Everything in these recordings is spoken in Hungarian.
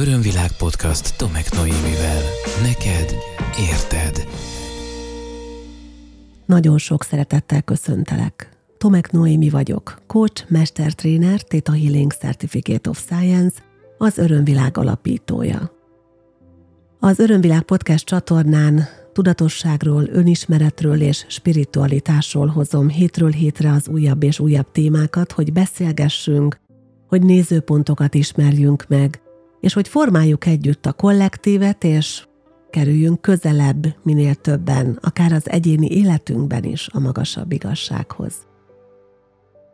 Örömvilág podcast Tomek Noémivel. Neked érted. Nagyon sok szeretettel köszöntelek. Tomek Noémi vagyok, coach, mestertréner, Theta Healing Certificate of Science, az Örömvilág alapítója. Az Örömvilág podcast csatornán tudatosságról, önismeretről és spiritualitásról hozom hétről hétre az újabb és újabb témákat, hogy beszélgessünk, hogy nézőpontokat ismerjünk meg, és hogy formáljuk együtt a kollektívet, és kerüljünk közelebb minél többen, akár az egyéni életünkben is a magasabb igazsághoz.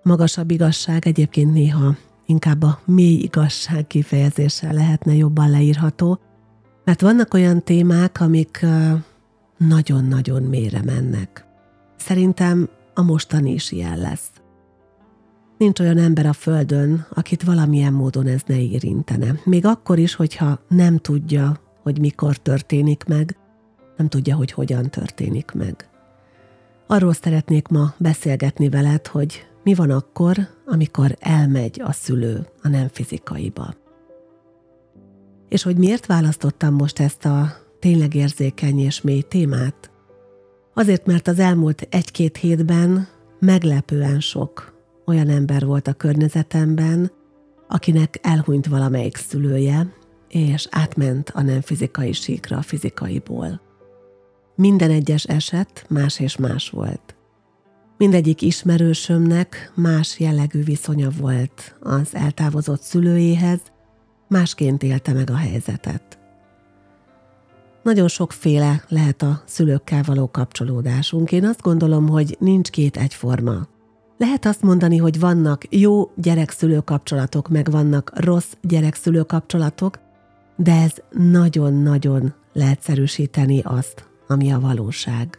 Magasabb igazság egyébként néha inkább a mély igazság kifejezéssel lehetne jobban leírható, mert vannak olyan témák, amik nagyon-nagyon mélyre mennek. Szerintem a mostani is ilyen lesz. Nincs olyan ember a Földön, akit valamilyen módon ez ne érintene. Még akkor is, hogyha nem tudja, hogy mikor történik meg, nem tudja, hogy hogyan történik meg. Arról szeretnék ma beszélgetni veled, hogy mi van akkor, amikor elmegy a szülő a nem fizikaiba. És hogy miért választottam most ezt a tényleg érzékeny és mély témát? Azért, mert az elmúlt egy-két hétben meglepően sok olyan ember volt a környezetemben, akinek elhunyt valamelyik szülője, és átment a nem fizikai síkra a fizikaiból. Minden egyes eset más és más volt. Mindegyik ismerősömnek más jellegű viszonya volt az eltávozott szülőjéhez, másként élte meg a helyzetet. Nagyon sokféle lehet a szülőkkel való kapcsolódásunk. Én azt gondolom, hogy nincs két egyforma. Lehet azt mondani, hogy vannak jó gyerekszülő kapcsolatok, meg vannak rossz gyerekszülő kapcsolatok, de ez nagyon-nagyon leegyszerűsíteni azt, ami a valóság.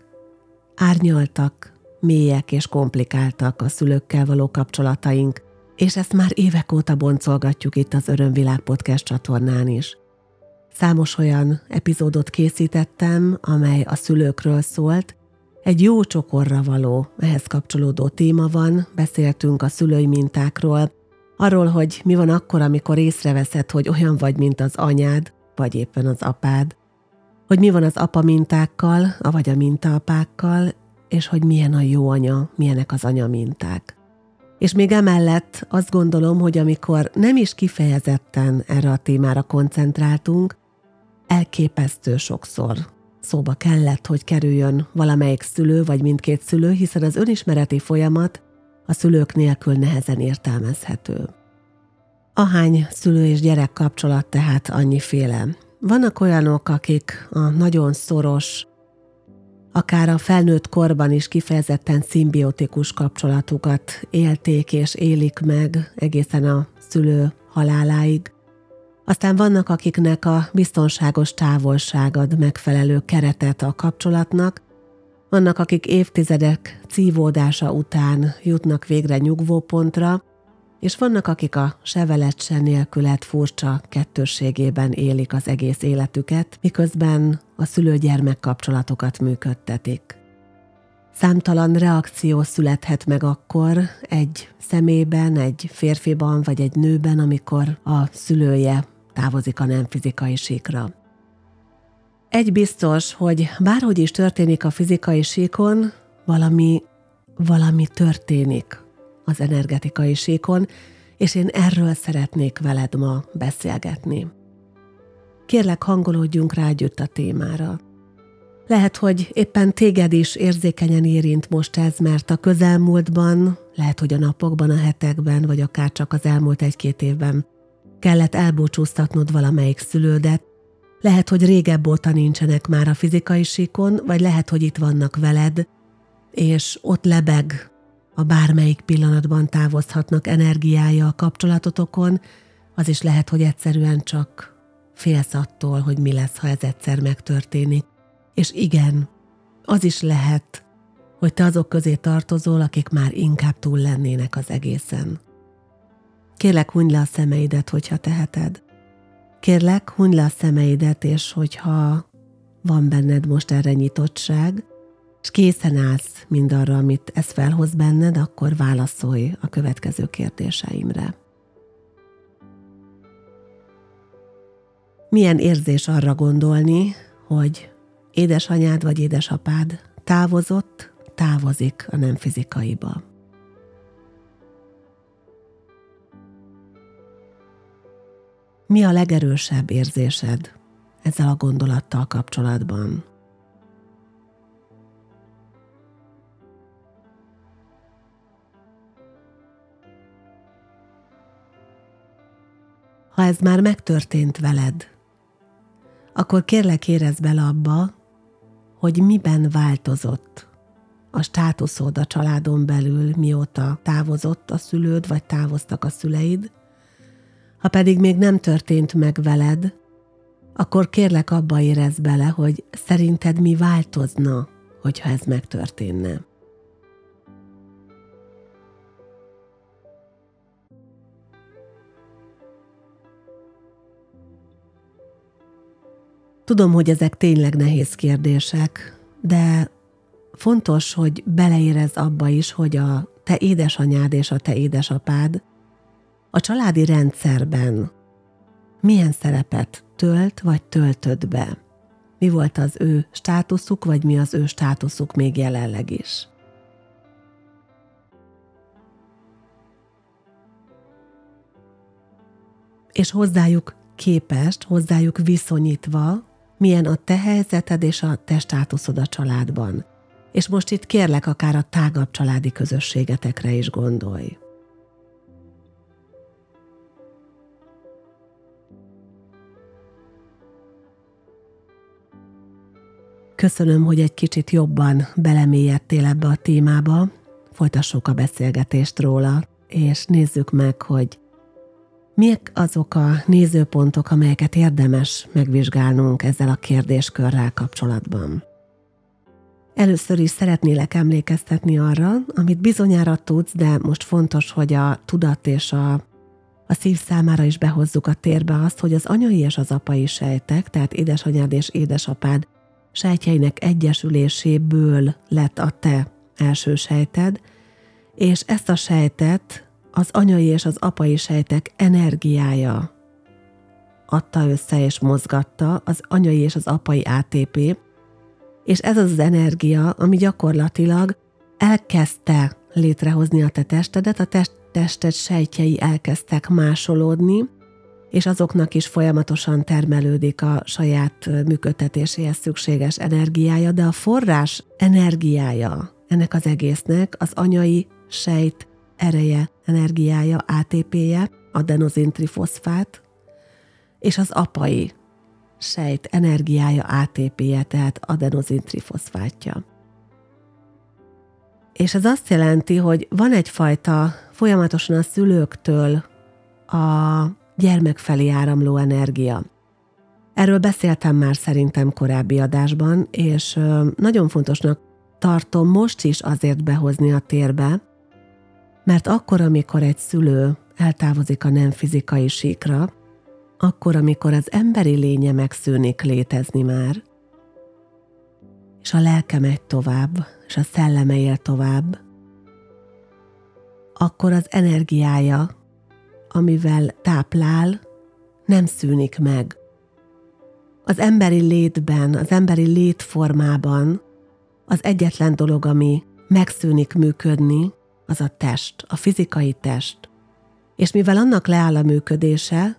Árnyaltak, mélyek és komplikáltak a szülőkkel való kapcsolataink, és ezt már évek óta boncolgatjuk itt az Örömvilág Podcast csatornán is. Számos olyan epizódot készítettem, amely a szülőkről szólt, egy jó csokorra való, ehhez kapcsolódó téma van, beszéltünk a szülői mintákról, arról, hogy mi van akkor, amikor észreveszed, hogy olyan vagy, mint az anyád, vagy éppen az apád, hogy mi van az apa mintákkal, vagy a mintaapákkal, és hogy milyen a jó anya, milyenek az anya minták. És még emellett azt gondolom, hogy amikor nem is kifejezetten erre a témára koncentráltunk, elképesztő sokszor szóba kellett, hogy kerüljön valamelyik szülő vagy mindkét szülő, hiszen az önismereti folyamat a szülők nélkül nehezen értelmezhető. Ahány szülő és gyerek kapcsolat tehát annyiféle. Vannak olyanok, akik a nagyon szoros, akár a felnőtt korban is kifejezetten szimbiotikus kapcsolatukat élték és élik meg egészen a szülő haláláig. Aztán vannak, akiknek a biztonságos távolság ad megfelelő keretet a kapcsolatnak, vannak, akik évtizedek cívódása után jutnak végre nyugvópontra, és vannak, akik a sevelet se nélkület furcsa kettősségében élik az egész életüket, miközben a szülő-gyermek kapcsolatokat működtetik. Számtalan reakció születhet meg akkor egy szemében, egy férfiban vagy egy nőben, amikor a szülője távozik a nem fizikai síkra. Egy biztos, hogy bárhogy is történik a fizikai síkon, valami, valami történik az energetikai síkon, és én erről szeretnék veled ma beszélgetni. Kérlek, hangolódjunk rá együtt a témára. Lehet, hogy éppen téged is érzékenyen érint most ez, mert a közelmúltban, lehet, hogy a napokban, a hetekben, vagy akár csak az elmúlt egy-két évben kellett elbúcsúztatnod valamelyik szülődet, lehet, hogy régebb óta nincsenek már a fizikai síkon, vagy lehet, hogy itt vannak veled, és ott lebeg a bármelyik pillanatban távozhatnak energiája a kapcsolatotokon, az is lehet, hogy egyszerűen csak félsz attól, hogy mi lesz, ha ez egyszer megtörténik. És igen, az is lehet, hogy te azok közé tartozol, akik már inkább túl lennének az egészen. Kérlek, hunyd le a szemeidet, hogyha teheted. Kérlek, hunyd le a szemeidet, és hogyha van benned most erre nyitottság, és készen állsz mindarra, amit ez felhoz benned, akkor válaszolj a következő kérdéseimre. Milyen érzés arra gondolni, hogy édesanyád vagy édesapád távozott, távozik a nem fizikaiba. Mi a legerősebb érzésed ezzel a gondolattal kapcsolatban? Ha ez már megtörtént veled, akkor kérlek érezd bele abba, hogy miben változott a státuszod a családon belül, mióta távozott a szülőd, vagy távoztak a szüleid. Ha pedig még nem történt meg veled, akkor kérlek abba érezd bele, hogy szerinted mi változna, hogyha ez megtörténne. Tudom, hogy ezek tényleg nehéz kérdések, de fontos, hogy beleérez abba is, hogy a te édesanyád és a te édesapád a családi rendszerben milyen szerepet tölt vagy töltött be. Mi volt az ő státuszuk, vagy mi az ő státuszuk még jelenleg is. És hozzájuk képest, hozzájuk viszonyítva milyen a te helyzeted és a te státuszod a családban. És most itt kérlek akár a tágabb családi közösségetekre is gondolj. Köszönöm, hogy egy kicsit jobban belemélyedtél ebbe a témába, folytassuk a beszélgetést róla, és nézzük meg, hogy Miek azok a nézőpontok, amelyeket érdemes megvizsgálnunk ezzel a kérdéskörrel kapcsolatban? Először is szeretnélek emlékeztetni arra, amit bizonyára tudsz, de most fontos, hogy a tudat és a, a szív számára is behozzuk a térbe azt, hogy az anyai és az apai sejtek, tehát édesanyád és édesapád sejtjeinek egyesüléséből lett a te első sejted, és ezt a sejtet az anyai és az apai sejtek energiája adta össze és mozgatta az anyai és az apai ATP, és ez az energia, ami gyakorlatilag elkezdte létrehozni a te testedet, a test, tested sejtjei elkezdtek másolódni, és azoknak is folyamatosan termelődik a saját működtetéséhez szükséges energiája, de a forrás energiája ennek az egésznek az anyai sejt ereje, energiája, ATP-je, adenozintrifoszfát, és az apai sejt energiája, ATP-je, tehát adenozintrifoszfátja. És ez azt jelenti, hogy van egyfajta folyamatosan a szülőktől a gyermek felé áramló energia. Erről beszéltem már szerintem korábbi adásban, és nagyon fontosnak tartom most is azért behozni a térbe, mert akkor, amikor egy szülő eltávozik a nem fizikai síkra, akkor, amikor az emberi lénye megszűnik létezni már, és a lelke megy tovább, és a szelleme él tovább, akkor az energiája, amivel táplál, nem szűnik meg. Az emberi létben, az emberi létformában az egyetlen dolog, ami megszűnik működni, az a test, a fizikai test. És mivel annak leáll a működése,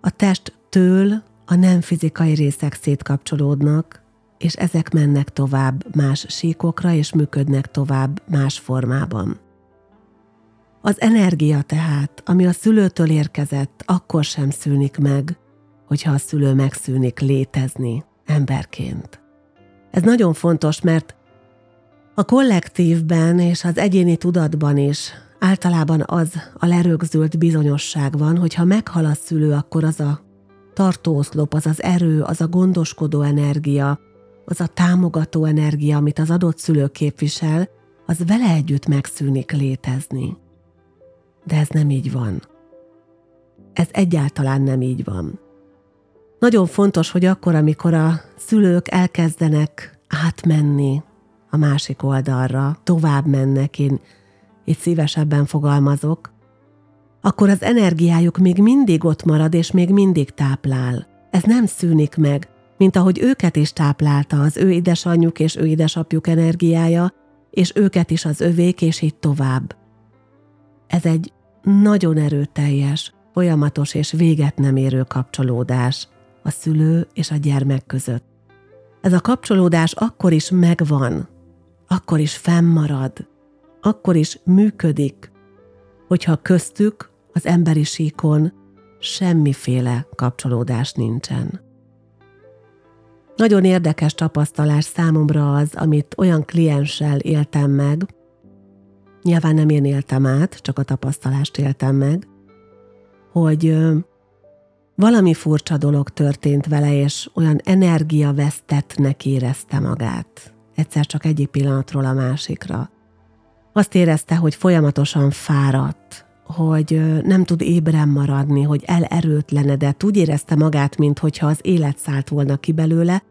a testtől a nem fizikai részek szétkapcsolódnak, és ezek mennek tovább más síkokra, és működnek tovább más formában. Az energia tehát, ami a szülőtől érkezett, akkor sem szűnik meg, hogyha a szülő megszűnik létezni emberként. Ez nagyon fontos, mert a kollektívben és az egyéni tudatban is általában az a lerögzült bizonyosság van, hogy ha meghal a szülő, akkor az a tartóoszlop, az az erő, az a gondoskodó energia, az a támogató energia, amit az adott szülő képvisel, az vele együtt megszűnik létezni. De ez nem így van. Ez egyáltalán nem így van. Nagyon fontos, hogy akkor, amikor a szülők elkezdenek átmenni a másik oldalra, tovább mennek, én itt szívesebben fogalmazok, akkor az energiájuk még mindig ott marad, és még mindig táplál ez nem szűnik meg, mint ahogy őket is táplálta az ő édesanyjuk és ő édesapjuk energiája, és őket is az övék, és így tovább. Ez egy nagyon erőteljes, folyamatos és véget nem érő kapcsolódás a szülő és a gyermek között. Ez a kapcsolódás akkor is megvan, akkor is fennmarad, akkor is működik, hogyha köztük az emberi síkon semmiféle kapcsolódás nincsen. Nagyon érdekes tapasztalás számomra az, amit olyan klienssel éltem meg, nyilván nem én éltem át, csak a tapasztalást éltem meg, hogy valami furcsa dolog történt vele, és olyan energiavesztettnek érezte magát. Egyszer csak egyik pillanatról a másikra. Azt érezte, hogy folyamatosan fáradt, hogy nem tud ébren maradni, hogy elerőtlenedett, úgy érezte magát, mintha az élet szállt volna ki belőle,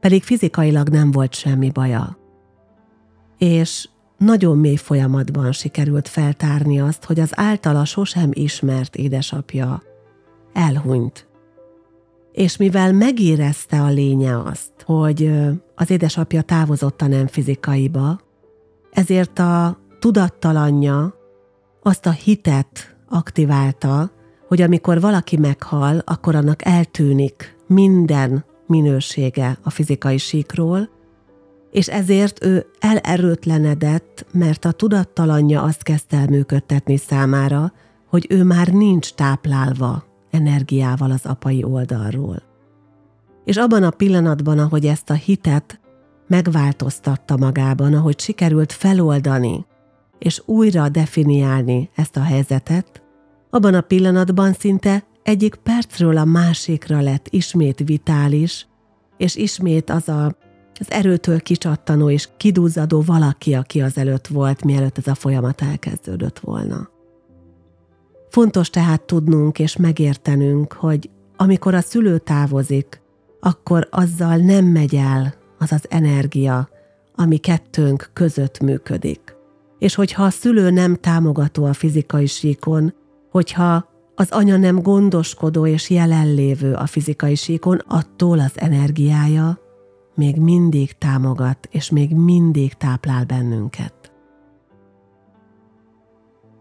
pedig fizikailag nem volt semmi baja. És nagyon mély folyamatban sikerült feltárni azt, hogy az általa sosem ismert édesapja elhunyt. És mivel megérezte a lénye azt, hogy az édesapja távozott a nem fizikaiba, ezért a tudattalanja azt a hitet aktiválta, hogy amikor valaki meghal, akkor annak eltűnik minden minősége a fizikai síkról, és ezért ő elerőtlenedett, mert a tudattalanja azt kezdte el működtetni számára, hogy ő már nincs táplálva energiával az apai oldalról. És abban a pillanatban, ahogy ezt a hitet megváltoztatta magában, ahogy sikerült feloldani és újra definiálni ezt a helyzetet, abban a pillanatban szinte egyik percről a másikra lett ismét vitális, és ismét az a, az erőtől kicsattanó és kidúzzadó valaki, aki az előtt volt, mielőtt ez a folyamat elkezdődött volna. Fontos tehát tudnunk és megértenünk, hogy amikor a szülő távozik, akkor azzal nem megy el az az energia, ami kettőnk között működik. És hogyha a szülő nem támogató a fizikai síkon, hogyha az anya nem gondoskodó és jelenlévő a fizikai síkon, attól az energiája még mindig támogat, és még mindig táplál bennünket.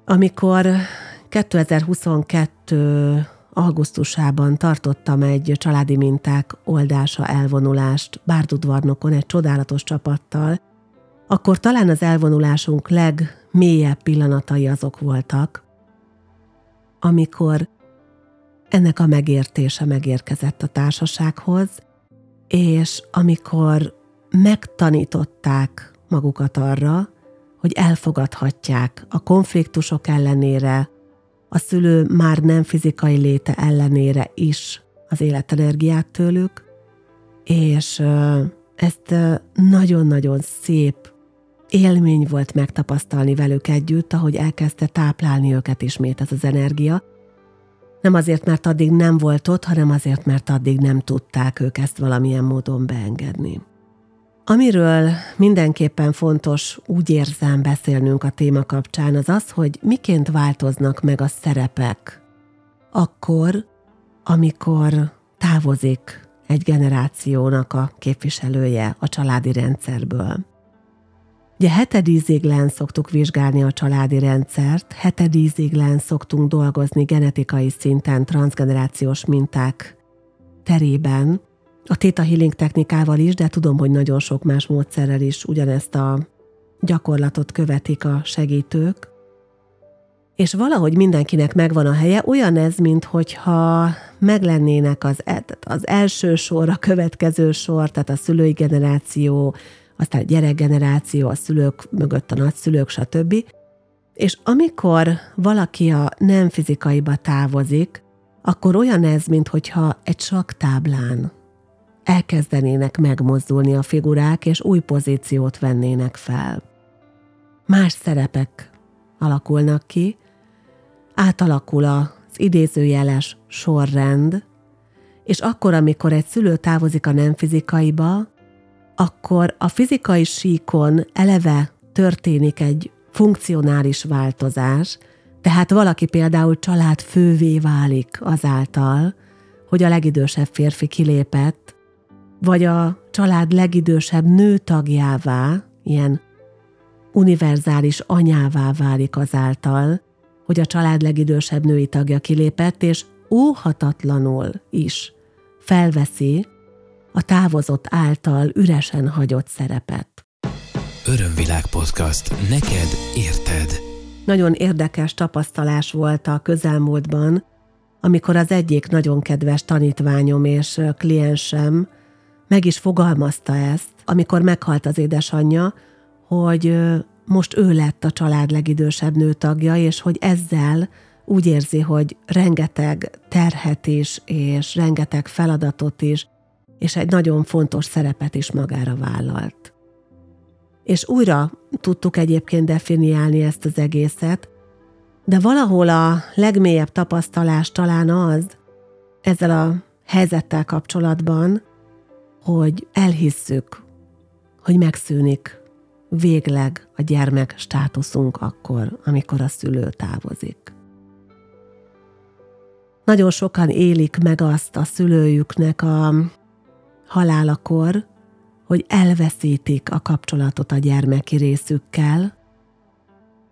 Amikor 2022 augusztusában tartottam egy családi minták oldása elvonulást Bárdudvarnokon egy csodálatos csapattal, akkor talán az elvonulásunk legmélyebb pillanatai azok voltak, amikor ennek a megértése megérkezett a társasághoz, és amikor megtanították magukat arra, hogy elfogadhatják a konfliktusok ellenére, a szülő már nem fizikai léte ellenére is az életenergiát tőlük, és ezt nagyon-nagyon szép élmény volt megtapasztalni velük együtt, ahogy elkezdte táplálni őket ismét ez az energia. Nem azért, mert addig nem volt ott, hanem azért, mert addig nem tudták ők ezt valamilyen módon beengedni. Amiről mindenképpen fontos, úgy érzem beszélnünk a téma kapcsán, az az, hogy miként változnak meg a szerepek akkor, amikor távozik egy generációnak a képviselője a családi rendszerből. Ugye hetedíziglen szoktuk vizsgálni a családi rendszert, hetedíziglen szoktunk dolgozni genetikai szinten transgenerációs minták terében, a Theta Healing technikával is, de tudom, hogy nagyon sok más módszerrel is ugyanezt a gyakorlatot követik a segítők. És valahogy mindenkinek megvan a helye, olyan ez, mintha meglennének az, e, az első sor, a következő sor, tehát a szülői generáció, aztán a gyerekgeneráció, a szülők mögött a nagyszülők, stb. És amikor valaki a nem fizikaiba távozik, akkor olyan ez, mintha egy saktáblán elkezdenének megmozdulni a figurák, és új pozíciót vennének fel. Más szerepek alakulnak ki, átalakul az idézőjeles sorrend, és akkor, amikor egy szülő távozik a nem fizikaiba, akkor a fizikai síkon eleve történik egy funkcionális változás, tehát valaki például család fővé válik azáltal, hogy a legidősebb férfi kilépett, vagy a család legidősebb nő tagjává, ilyen univerzális anyává válik azáltal, hogy a család legidősebb női tagja kilépett, és óhatatlanul is felveszi a távozott által üresen hagyott szerepet. Örömvilág podcast. Neked érted. Nagyon érdekes tapasztalás volt a közelmúltban, amikor az egyik nagyon kedves tanítványom és kliensem meg is fogalmazta ezt, amikor meghalt az édesanyja, hogy most ő lett a család legidősebb nőtagja, és hogy ezzel úgy érzi, hogy rengeteg terhet is, és rengeteg feladatot is, és egy nagyon fontos szerepet is magára vállalt. És újra tudtuk egyébként definiálni ezt az egészet, de valahol a legmélyebb tapasztalás talán az, ezzel a helyzettel kapcsolatban, hogy elhisszük, hogy megszűnik végleg a gyermek státuszunk akkor, amikor a szülő távozik. Nagyon sokan élik meg azt a szülőjüknek a halálakor, hogy elveszítik a kapcsolatot a gyermeki részükkel,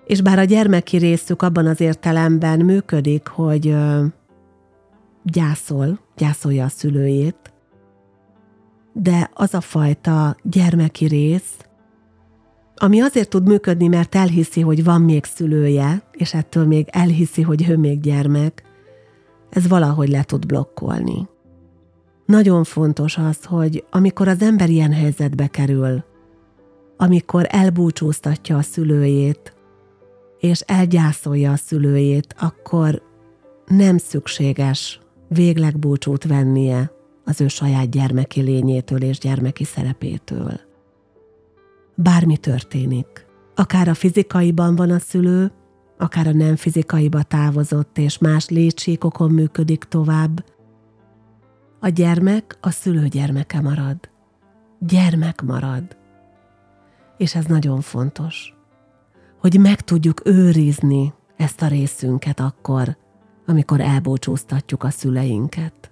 és bár a gyermeki részük abban az értelemben működik, hogy gyászol, gyászolja a szülőjét, de az a fajta gyermeki rész, ami azért tud működni, mert elhiszi, hogy van még szülője, és ettől még elhiszi, hogy ő még gyermek, ez valahogy le tud blokkolni. Nagyon fontos az, hogy amikor az ember ilyen helyzetbe kerül, amikor elbúcsúztatja a szülőjét, és elgyászolja a szülőjét, akkor nem szükséges végleg búcsút vennie az ő saját gyermeki lényétől és gyermeki szerepétől. Bármi történik, akár a fizikaiban van a szülő, akár a nem fizikaiba távozott és más létsíkokon működik tovább, a gyermek a szülő gyermeke marad. Gyermek marad. És ez nagyon fontos, hogy meg tudjuk őrizni ezt a részünket akkor, amikor elbúcsúztatjuk a szüleinket.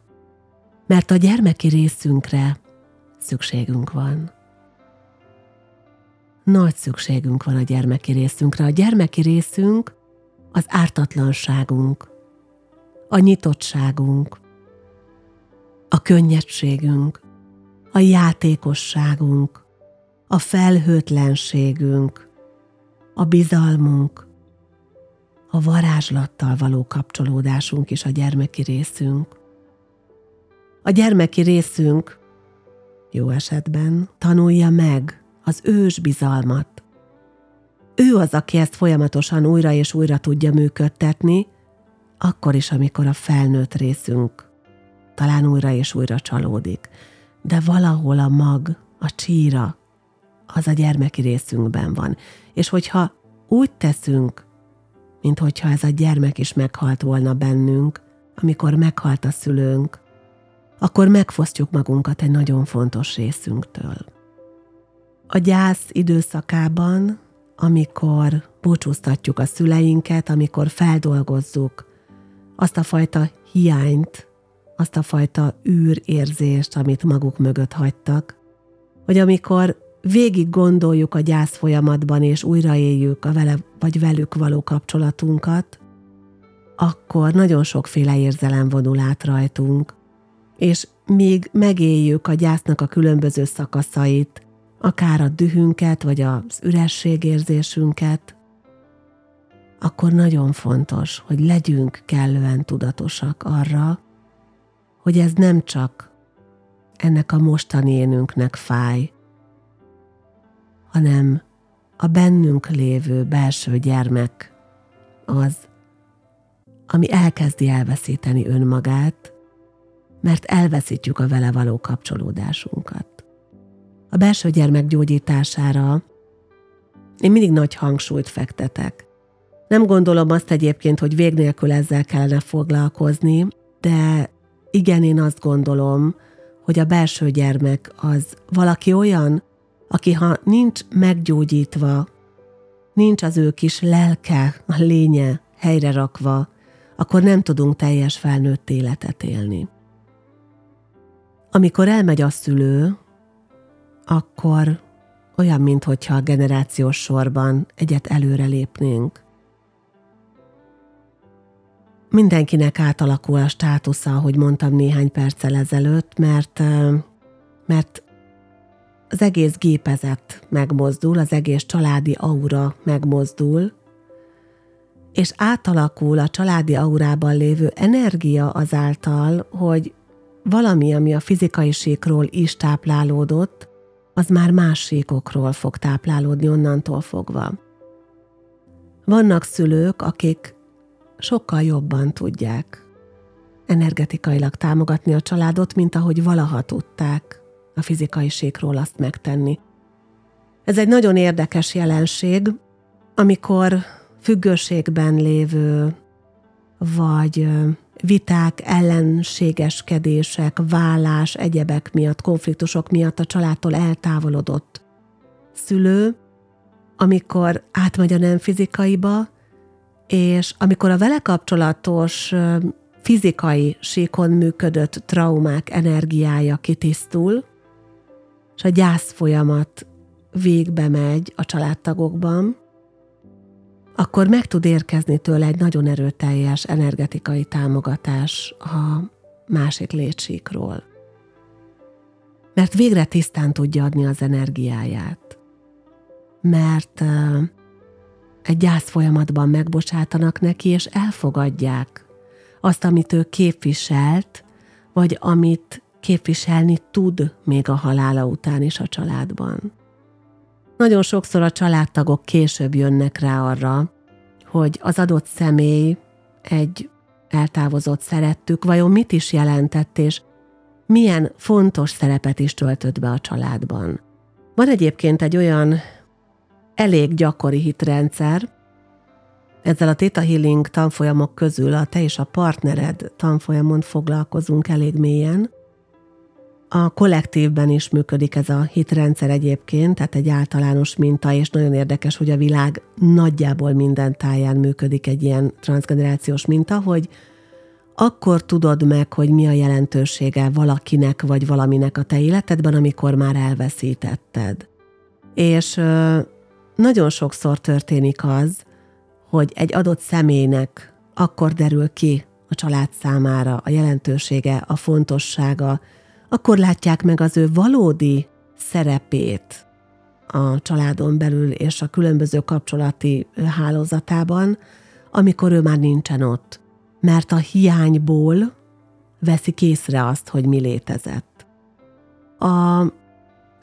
Mert a gyermeki részünkre szükségünk van. Nagy szükségünk van a gyermeki részünkre. A gyermeki részünk az ártatlanságunk, a nyitottságunk, a könnyedségünk, a játékosságunk, a felhőtlenségünk, a bizalmunk, a varázslattal való kapcsolódásunk is a gyermeki részünk. A gyermeki részünk jó esetben tanulja meg az ős bizalmat. Ő az, aki ezt folyamatosan újra és újra tudja működtetni, akkor is, amikor a felnőtt részünk talán újra és újra csalódik, de valahol a mag, a csíra, az a gyermeki részünkben van. És hogyha úgy teszünk, mint hogyha ez a gyermek is meghalt volna bennünk, amikor meghalt a szülőnk, akkor megfosztjuk magunkat egy nagyon fontos részünktől. A gyász időszakában, amikor búcsúztatjuk a szüleinket, amikor feldolgozzuk azt a fajta hiányt, azt a fajta űrérzést, amit maguk mögött hagytak, hogy amikor végig gondoljuk a gyász folyamatban, és újraéljük a vele vagy velük való kapcsolatunkat, akkor nagyon sokféle érzelem vonul át rajtunk, és míg megéljük a gyásznak a különböző szakaszait, akár a dühünket, vagy az ürességérzésünket, akkor nagyon fontos, hogy legyünk kellően tudatosak arra, hogy ez nem csak ennek a mostani énünknek fáj, hanem a bennünk lévő belső gyermek az, ami elkezdi elveszíteni önmagát, mert elveszítjük a vele való kapcsolódásunkat. A belső gyermek gyógyítására én mindig nagy hangsúlyt fektetek. Nem gondolom azt egyébként, hogy vég nélkül ezzel kellene foglalkozni, de igen, én azt gondolom, hogy a belső gyermek az valaki olyan, aki ha nincs meggyógyítva, nincs az ő kis lelke, a lénye helyre rakva, akkor nem tudunk teljes felnőtt életet élni. Amikor elmegy a szülő, akkor olyan, mintha a generációs sorban egyet előre lépnénk. Mindenkinek átalakul a státusza, ahogy mondtam néhány perccel ezelőtt, mert, mert az egész gépezet megmozdul, az egész családi aura megmozdul, és átalakul a családi aurában lévő energia azáltal, hogy valami, ami a fizikai síkról is táplálódott, az már más síkokról fog táplálódni onnantól fogva. Vannak szülők, akik sokkal jobban tudják energetikailag támogatni a családot, mint ahogy valaha tudták a fizikai síkról azt megtenni. Ez egy nagyon érdekes jelenség, amikor függőségben lévő, vagy viták, ellenségeskedések, vállás, egyebek miatt, konfliktusok miatt a családtól eltávolodott szülő, amikor átmegy a nem fizikaiba, és amikor a vele kapcsolatos fizikai síkon működött traumák energiája kitisztul, és a gyász folyamat végbe megy a családtagokban, akkor meg tud érkezni tőle egy nagyon erőteljes energetikai támogatás a másik létsíkról. Mert végre tisztán tudja adni az energiáját. Mert egy gyász folyamatban megbocsátanak neki, és elfogadják azt, amit ő képviselt, vagy amit képviselni tud még a halála után is a családban. Nagyon sokszor a családtagok később jönnek rá arra, hogy az adott személy egy eltávozott szerettük, vajon mit is jelentett, és milyen fontos szerepet is töltött be a családban. Van egyébként egy olyan elég gyakori hitrendszer, ezzel a Theta Healing tanfolyamok közül a te és a partnered tanfolyamon foglalkozunk elég mélyen, a kollektívben is működik ez a hitrendszer egyébként, tehát egy általános minta, és nagyon érdekes, hogy a világ nagyjából minden táján működik egy ilyen transgenerációs minta, hogy akkor tudod meg, hogy mi a jelentősége valakinek vagy valaminek a te életedben, amikor már elveszítetted. És nagyon sokszor történik az, hogy egy adott személynek akkor derül ki a család számára a jelentősége, a fontossága, akkor látják meg az ő valódi szerepét a családon belül és a különböző kapcsolati hálózatában, amikor ő már nincsen ott. Mert a hiányból veszik észre azt, hogy mi létezett. A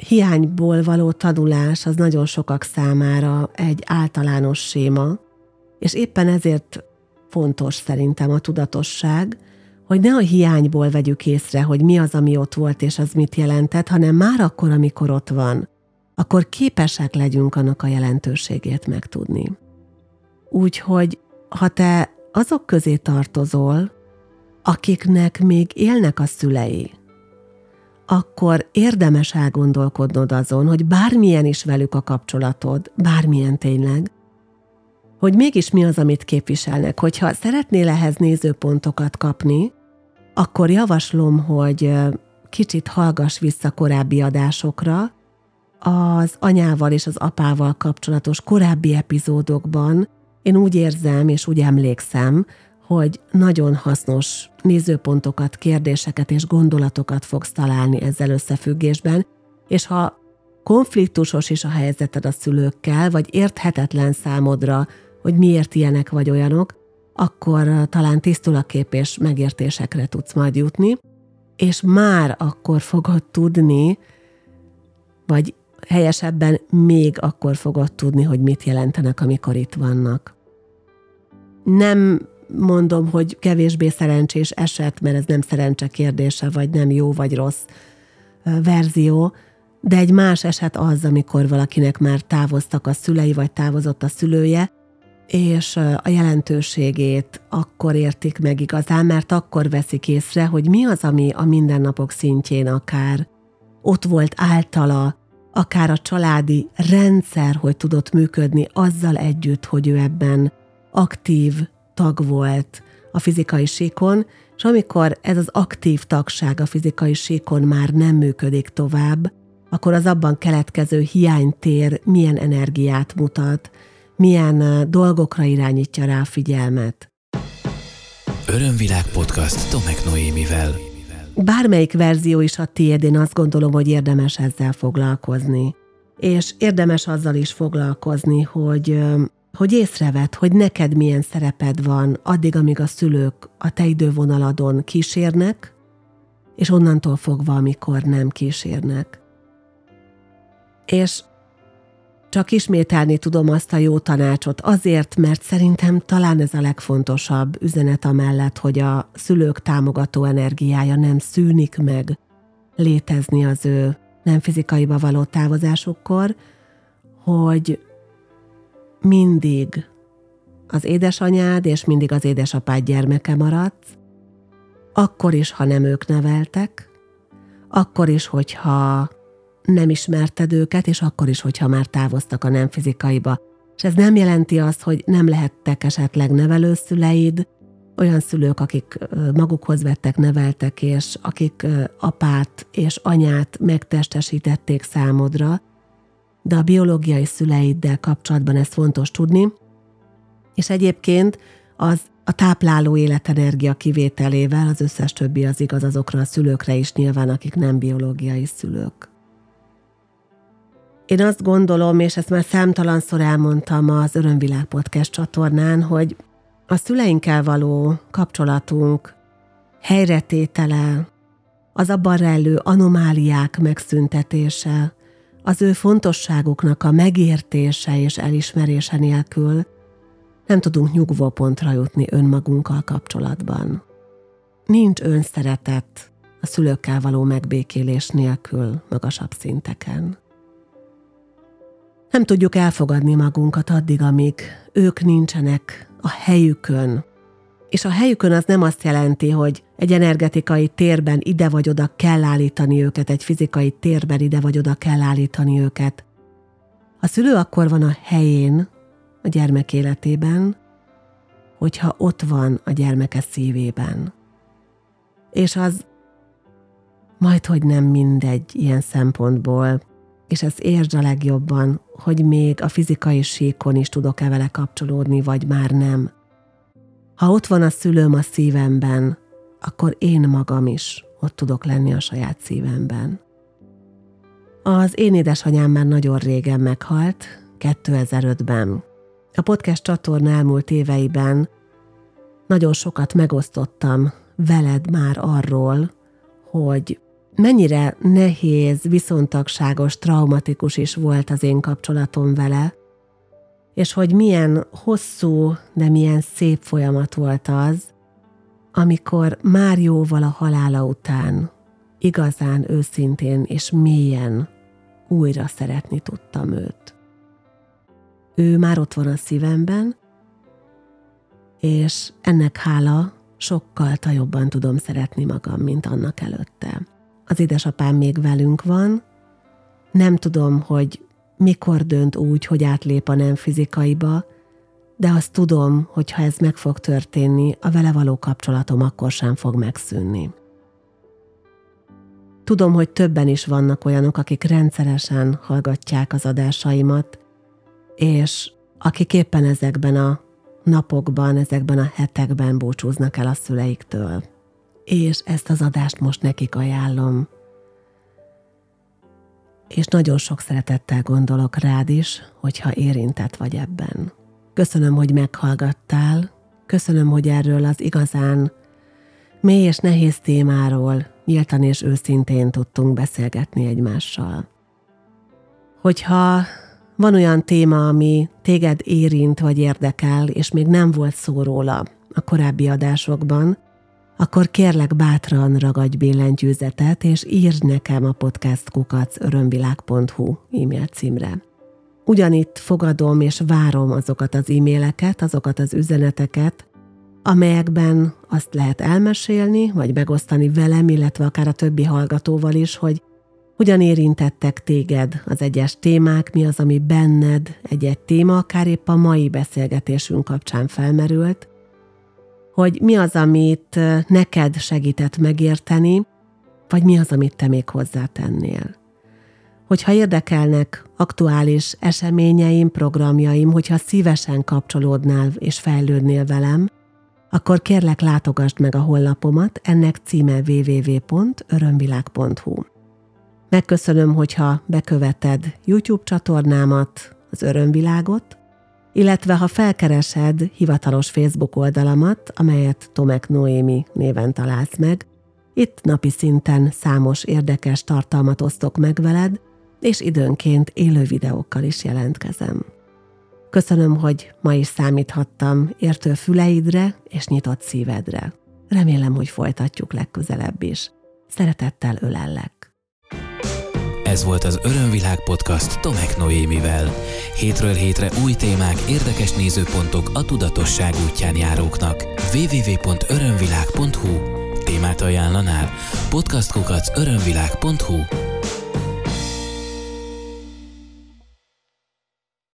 hiányból való tanulás az nagyon sokak számára egy általános séma, és éppen ezért fontos szerintem a tudatosság, hogy ne a hiányból vegyük észre, hogy mi az, ami ott volt, és az mit jelentett, hanem már akkor, amikor ott van, akkor képesek legyünk annak a jelentőségét megtudni. Úgyhogy, ha te azok közé tartozol, akiknek még élnek a szülei, akkor érdemes elgondolkodnod azon, hogy bármilyen is velük a kapcsolatod, bármilyen tényleg, hogy mégis mi az, amit képviselnek. Hogyha szeretnél ehhez nézőpontokat kapni, akkor javaslom, hogy kicsit hallgass vissza korábbi adásokra, az anyával és az apával kapcsolatos korábbi epizódokban én úgy érzem és úgy emlékszem, hogy nagyon hasznos nézőpontokat, kérdéseket és gondolatokat fogsz találni ezzel összefüggésben, és ha konfliktusos is a helyzeted a szülőkkel, vagy érthetetlen számodra hogy miért ilyenek vagy olyanok, akkor talán tisztul a kép és megértésekre tudsz majd jutni, és már akkor fogod tudni, vagy helyesebben még akkor fogod tudni, hogy mit jelentenek, amikor itt vannak. Nem mondom, hogy kevésbé szerencsés eset, mert ez nem szerencse kérdése, vagy nem jó vagy rossz verzió, de egy más eset az, amikor valakinek már távoztak a szülei, vagy távozott a szülője, és a jelentőségét akkor értik meg igazán, mert akkor veszik észre, hogy mi az, ami a mindennapok szintjén akár ott volt általa, akár a családi rendszer, hogy tudott működni azzal együtt, hogy ő ebben aktív tag volt a fizikai síkon, És amikor ez az aktív tagság a fizikai síkon már nem működik tovább, akkor az abban keletkező hiánytér milyen energiát mutat, milyen dolgokra irányítja rá a figyelmet. Örömvilág podcast Tomek Noémivel. Bármelyik verzió is a tiéd, én azt gondolom, hogy érdemes ezzel foglalkozni. És érdemes azzal is foglalkozni, hogy hogy észreved, hogy neked milyen szereped van addig, amíg a szülők a te idővonaladon kísérnek, és onnantól fogva, amikor nem kísérnek. És csak ismételni tudom azt a jó tanácsot azért, mert szerintem talán ez a legfontosabb üzenet amellett, hogy a szülők támogató energiája nem szűnik meg létezni az ő nem fizikaiba való távozásukkor, hogy mindig az édesanyád és mindig az édesapád gyermeke maradsz, akkor is, ha nem ők neveltek, akkor is, hogyha nem ismerted őket, és akkor is, hogyha már távoztak a nem fizikaiba. És ez nem jelenti azt, hogy nem lehettek esetleg nevelőszüleid, olyan szülők, akik magukhoz vettek, neveltek, és akik apát és anyát megtestesítették számodra, de a biológiai szüleiddel kapcsolatban ez fontos tudni, és egyébként az a tápláló életenergia kivételével az összes többi az igaz azokra a szülőkre is nyilván, akik nem biológiai szülők. Én azt gondolom, és ezt már számtalanszor elmondtam az Örömvilág Podcast csatornán, hogy a szüleinkkel való kapcsolatunk helyretétele, az abban rejlő anomáliák megszüntetése, az ő fontosságuknak a megértése és elismerése nélkül nem tudunk nyugvópontra jutni önmagunkkal kapcsolatban. Nincs önszeretet a szülőkkel való megbékélés nélkül magasabb szinteken. Nem tudjuk elfogadni magunkat addig, amíg ők nincsenek a helyükön, és a helyükön az nem azt jelenti, hogy egy energetikai térben ide vagy oda kell állítani őket, egy fizikai térben ide vagy oda kell állítani őket. A szülő akkor van a helyén a gyermek életében, hogyha ott van a gyermeke szívében. És az majd, hogy nem mindegy ilyen szempontból, és ezt értsd a legjobban, hogy még a fizikai síkon is tudok-e vele kapcsolódni, vagy már nem. Ha ott van a szülőm a szívemben, akkor én magam is ott tudok lenni a saját szívemben. Az én édesanyám már nagyon régen meghalt, 2005-ben. A podcast csatorna elmúlt éveiben nagyon sokat megosztottam veled már arról, hogy mennyire nehéz, viszontagságos, traumatikus is volt az én kapcsolatom vele, és hogy milyen hosszú, de milyen szép folyamat volt az, amikor már jóval a halála után igazán őszintén és mélyen újra szeretni tudtam őt. Ő már ott van a szívemben, és ennek hála sokkal jobban tudom szeretni magam, mint annak előtte. Az édesapám még velünk van, nem tudom, hogy mikor dönt úgy, hogy átlép a nem fizikaiba, de azt tudom, hogy ha ez meg fog történni, a vele való kapcsolatom akkor sem fog megszűnni. Tudom, hogy többen is vannak olyanok, akik rendszeresen hallgatják az adásaimat, és akik éppen ezekben a napokban, ezekben a hetekben búcsúznak el a szüleiktől. És ezt az adást most nekik ajánlom, és nagyon sok szeretettel gondolok rád is, hogyha érintett vagy ebben. Köszönöm, hogy meghallgattál, köszönöm, hogy erről az igazán mély és nehéz témáról nyíltan és őszintén tudtunk beszélgetni egymással. Hogyha van olyan téma, ami téged érint vagy érdekel, és még nem volt szó róla a korábbi adásokban, akkor kérlek bátran ragadj billentyűzetet, és írd nekem a podcastkukacörömvilág.hu e-mail címre. Ugyanitt fogadom és várom azokat az e-maileket, azokat az üzeneteket, amelyekben azt lehet elmesélni, vagy megosztani velem, illetve akár a többi hallgatóval is, hogy hogyan érintettek téged az egyes témák, mi az, ami benned egy-egy téma, akár épp a mai beszélgetésünk kapcsán felmerült, hogy mi az, amit neked segített megérteni, vagy mi az, amit te még hozzátennél. Hogyha érdekelnek aktuális eseményeim, programjaim, hogyha szívesen kapcsolódnál és fejlődnél velem, akkor kérlek látogasd meg a honlapomat, ennek címe www.örömvilág.hu. Megköszönöm, hogyha beköveted YouTube csatornámat, az Örömvilágot, illetve ha felkeresed hivatalos Facebook oldalamat, amelyet Tomek Noémi néven találsz meg, itt napi szinten számos érdekes tartalmat osztok meg veled, és időnként élő videókkal is jelentkezem. Köszönöm, hogy ma is számíthattam értő füleidre és nyitott szívedre. Remélem, hogy folytatjuk legközelebb is. Szeretettel ölellek. Ez volt az Örömvilág podcast Tomek Noémivel. Hétről hétre új témák, érdekes nézőpontok a tudatosság útján járóknak. www.örömvilág.hu Témát ajánlanál? Podcastkukac örömvilág.hu